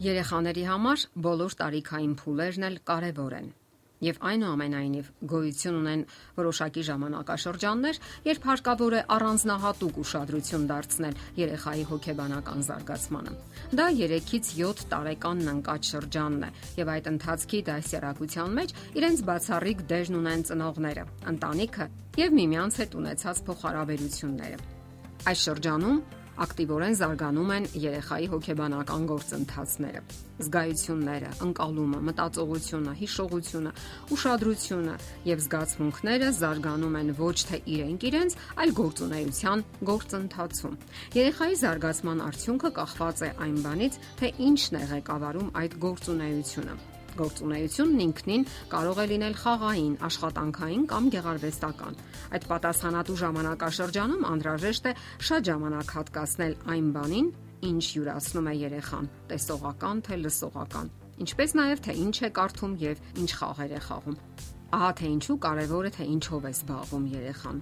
Երեխաների համար բոլոր տարիքային փուլերն էլ կարևոր են։ Եվ այնուամենայնիվ գոյություն ունեն որոշակի ժամանակաշրջաններ, երբ հարկավոր է առանձնահատուկ ուշադրություն դարձնել երեխայի հոգեբանական զարգացմանը։ Դա 3-ից 7 տարեկանն ընկած շրջանն է, եւ այդ ընթացքի դասյարակության մեջ իրենց բացառիկ դերն ունեն ծնողները, ընտանիքը եւ միմյանց հետ ունեցած փոխհարաբերությունները։ Այս շրջանում ակտիվորեն զարգանում են երեխայի հոգեբանական գործընթացները։ Զգայությունները, ընկալումը, մտածողությունը, հիշողությունը, ուշադրությունը եւ զգացմունքները զարգանում են ոչ թե իրենք իրենց, այլ գործունեության գործընթացում։ Երեխայի զարգացման արդյունքը կախված է այն բանից, թե ինչն է ղեկավարում այդ գործունեությունը Գործունեությունն ինքնին կարող է լինել խաղային, աշխատանքային կամ գեղարվեստական։ Այդ պատասխանատու ժամանակաշրջանում անհրաժեշտ է շատ ժամանակ հատկացնել այն բանին, ինչ յուրացնում է երեխան՝ տեսողական թե լսողական, ինչպես նաև թե ինչ է կարդում եւ ինչ խաղեր է խաղում։ Ահա թե ինչու կարևոր է թե ինչով է զբաղվում երեխան։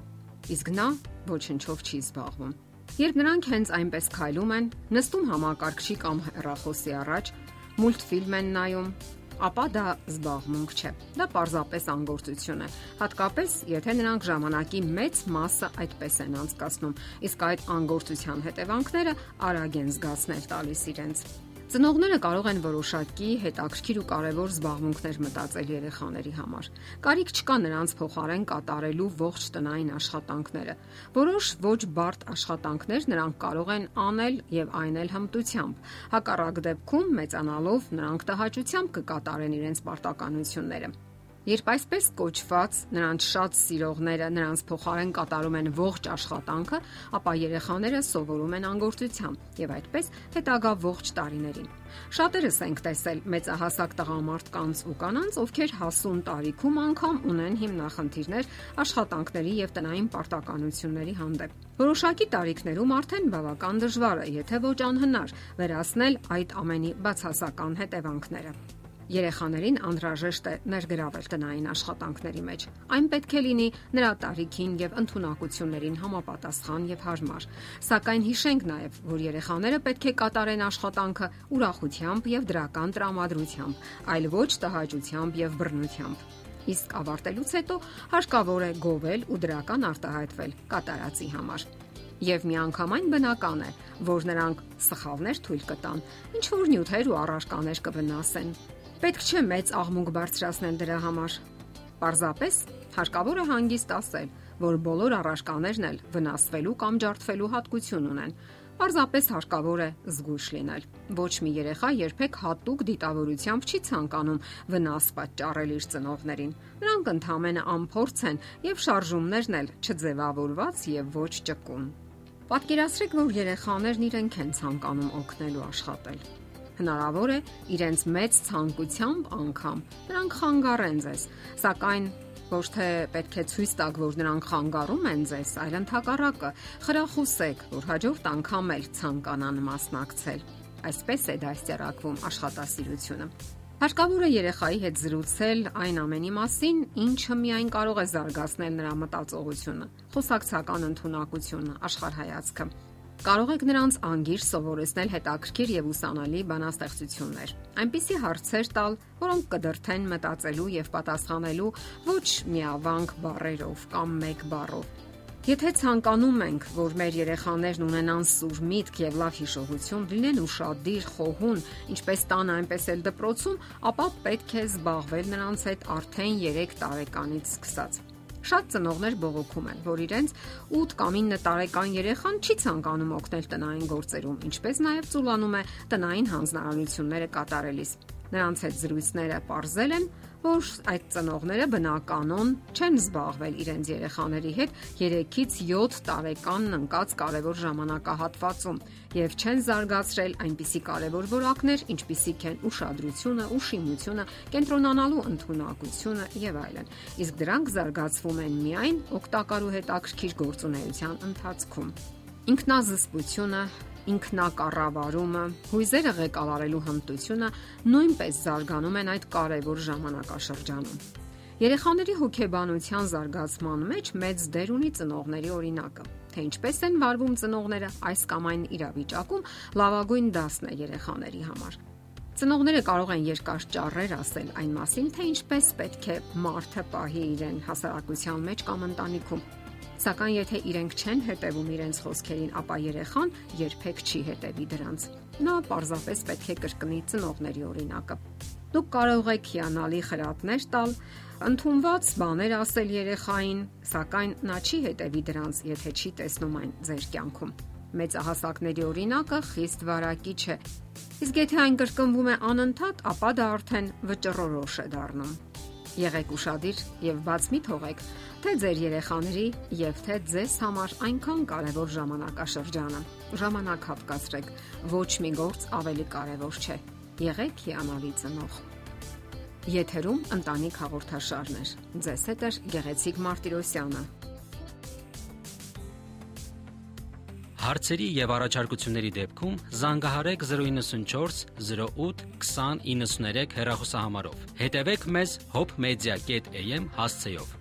Իսկ նա ոչնչով չի զբաղվում։ Երբ նրանք հենց այնպես քայլում են, նստում համակարգչի կամ հեռախոսի առաջ, մուլտֆիլմ են նայում, ապա դա զբաղմունք չէ։ Դա պարզապես անգործություն է։ Հատկապես, եթե նրանք ժամանակի մեծ մասը այդպես են անցկացնում, իսկ այդ անգործության հետևանքները արագ են զգացնել տալիս իրենց։ Ծնողները կարող են որոշակի հետաքրքիր ու կարևոր զբաղմունքներ մտածել երեխաների համար։ Կարիք չկա նրանց փոխարեն կատարելու ողջ տնային աշխատանքները։ Որոշ ոչ բարդ աշխատանքներ նրանք կարող են անել եւ այն էլ հմտությամբ։ Հակառակ դեպքում մեծանալով նրանք տհաճությամբ կկատարեն իրենց պարտականությունները։ Երբ այսպես կոչված նրանց շատ սիրողները նրանց փոխարեն կատարում են ողջ աշխատանքը, ապա երեխաները սովորում են անգործությամբ եւ այդպես հետագա ողջ տարիներին։ Շատերս ենք տեսել մեծահասակ տղամարդկանց ու կանանց, ովքեր հասուն տարիքում անգամ ունեն հիմնախնդիրներ աշխատանքների եւ տնային պարտականությունների հանդեպ։ Որոշակի տարիքներում արդեն բավական դժվար է, եթե ոչ անհնար, վերացնել այդ ամենի բացասական հետևանքները։ Երեխաներին անհրաժեշտ է ներգրավել տնային աշխատանքների մեջ։ Այն պետք է լինի նրա տարիքին եւ ընտունակություններին համապատասխան եւ հարմար։ Սակայն հիշենք նաեւ, որ երեխաները պետք է կատարեն աշխատանքը ուրախությամբ եւ դրական տրամադրությամբ, այլ ոչ տհաճությամբ եւ բռնությամբ իսկ ավարտելուց հետո հարկավոր է գովել ու դրական արտահայտվել կատարածի համար։ Եվ միանգամայն բնական է, որ նրանք սխալներ թույլ կտան, ինչ որ նյութեր ու առարկաներ կվնասեն, Պետք չէ մեծ աղմուկ բարձրացնել դրա համար։ Պարզապես հարկավոր է հանգիստ ասել, որ բոլոր առարկաներն էլ վնասվելու կամ ջարդվելու հատկություն ունեն։ Պարզապես հարկավոր է զգույշ լինել։ Ոչ մի երեխա երբեք հատուկ դիտավորությամբ չի ցանկանում վնաս պատճառել իր ծնողներին։ Նրանք ընդհանրապես անփորձ են եւ շարժումներն էլ չձևավորված եւ ոչ ճկուն։ Պատկերացրեք, որ երեխաներն իրենք են ցանկանում օգնել ու աշխատել Հնարավոր է իրենց մեծ ցանկությամբ անգամ նրանք խանգարեն ձեզ, սակայն ոչ թե պետք է ցույց տաք, որ նրանք խանգարում են ձեզ, այլ ընդհակառակը խրախուսեք, որ հաջորդ անգամ էլ ցանկանան մասնակցել։ Այսպես է դաստիարակվում աշխատասիրությունը։ Հարկավոր է երեխայի հետ զրուցել այն ամենի մասին, ինչը միայն կարող է զարգացնել նրա մտածողությունը, խոսակցական ընդունակությունը, աշխարհայացքը Կարող եք նրանց անգիր սովորեցնել հետաքրքիր եւ ուսանալի բանաստեղծություններ։ Այնպիսի հարցեր տալ, որոնք կդրթեն մտածելու եւ պատասխանելու ոչ միավանք բառերով կամ մեկ բառով։ Եթե ցանկանում ենք, որ մեր երեխաներն ունենան սուր միտք եւ լավ հիշողություն, լինեն ուրախadir, խոհուն, ինչպես տանը, այնպես էլ դպրոցում, ապա պետք է զբաղվել նրանց հետ արդեն 3 տարեկանից սկսած։ Շատ ծնողներ բողոքում են, որ իրենց 8 կամ 9 տարեկան երեխան չի ցանկանում օգնել տնային գործերում, ինչպես նաև ծուլանում է տնային հանձնարարությունները կատարելիս։ Նրանց հետ զրույցները ողրզել են, որ այդ ծնողները բնականon չեն զբաղվել իրենց երեխաների հետ 3-ից 7 տարեկանն ընկած կարևոր ժամանակահատվածում եւ չեն զարգացրել այնպիսի կարևոր որակներ, ինչպիսիք են ուշադրությունը, ուշիմությունը, կենտրոնանալու ընդունակությունը եւ այլն։ Իսկ դրանք զարգացվում են միայն օգտակար ու հետաքրքիր գործունեության ընթացքում։ Ինքնազսպությունը, ինքնակառավարումը, հույզերը ղեկավարելու հմտությունը նույնպես զարգանում են այդ կարևոր ժամանակաշրջանում։ Երեխաների հոգեբանության զարգացման մեջ մեծ դեր ունի ծնողների օրինակը։ Թե ինչպես են վարվում ծնողները այս կամ այն իրավիճակում, լավագույն դասն է երեխաների համար։ Ծնողները կարող են երկար ճառեր ասել այն մասին, թե ինչպես պետք է մարդը պահի իրեն հասարակության մեջ կամ ընտանիքում։ Սակայն եթե իրենք չեն հետևում իրենց խոսքերին, ապա երեխան երբեք չի հետևի դրանց։ Նա պարզապես պետք է կրկնի ծնողների օրինակը։ Դուք կարող եք հիանալի խրատներ տալ, ընդունված բաներ ասել երեխային, սակայն նա չի հետևի դրանց, եթե չի տեսնում այն ձեր կյանքում։ Մեծահասակների օրինակը խիստ վարակիչ է Իսկ եթե այն կրկնվում է անընդհատ, ապա դա արդեն վճռորոշ է դառնում։ Եղեք ուրախadir եւ բաց մի թողեք, թե ձեր երեխաների եւ թե ձեզ համար այնքան կարևոր ժամանակաշրջանը։ Ժամանակ հատկացրեք, ոչ մի գործ ավելի կարևոր չէ։ Եղեք հիանալի ծնող։ Եթերում ընտանիք հաղորդաշարներ։ Ձեզ հետ է Գեղեցիկ Մարտիրոսյանը։ Հարցերի եւ առաջարկությունների դեպքում զանգահարեք 094 08 2093 հեռախոսահամարով։ Հետևեք մեզ hopmedia.am հասցեով։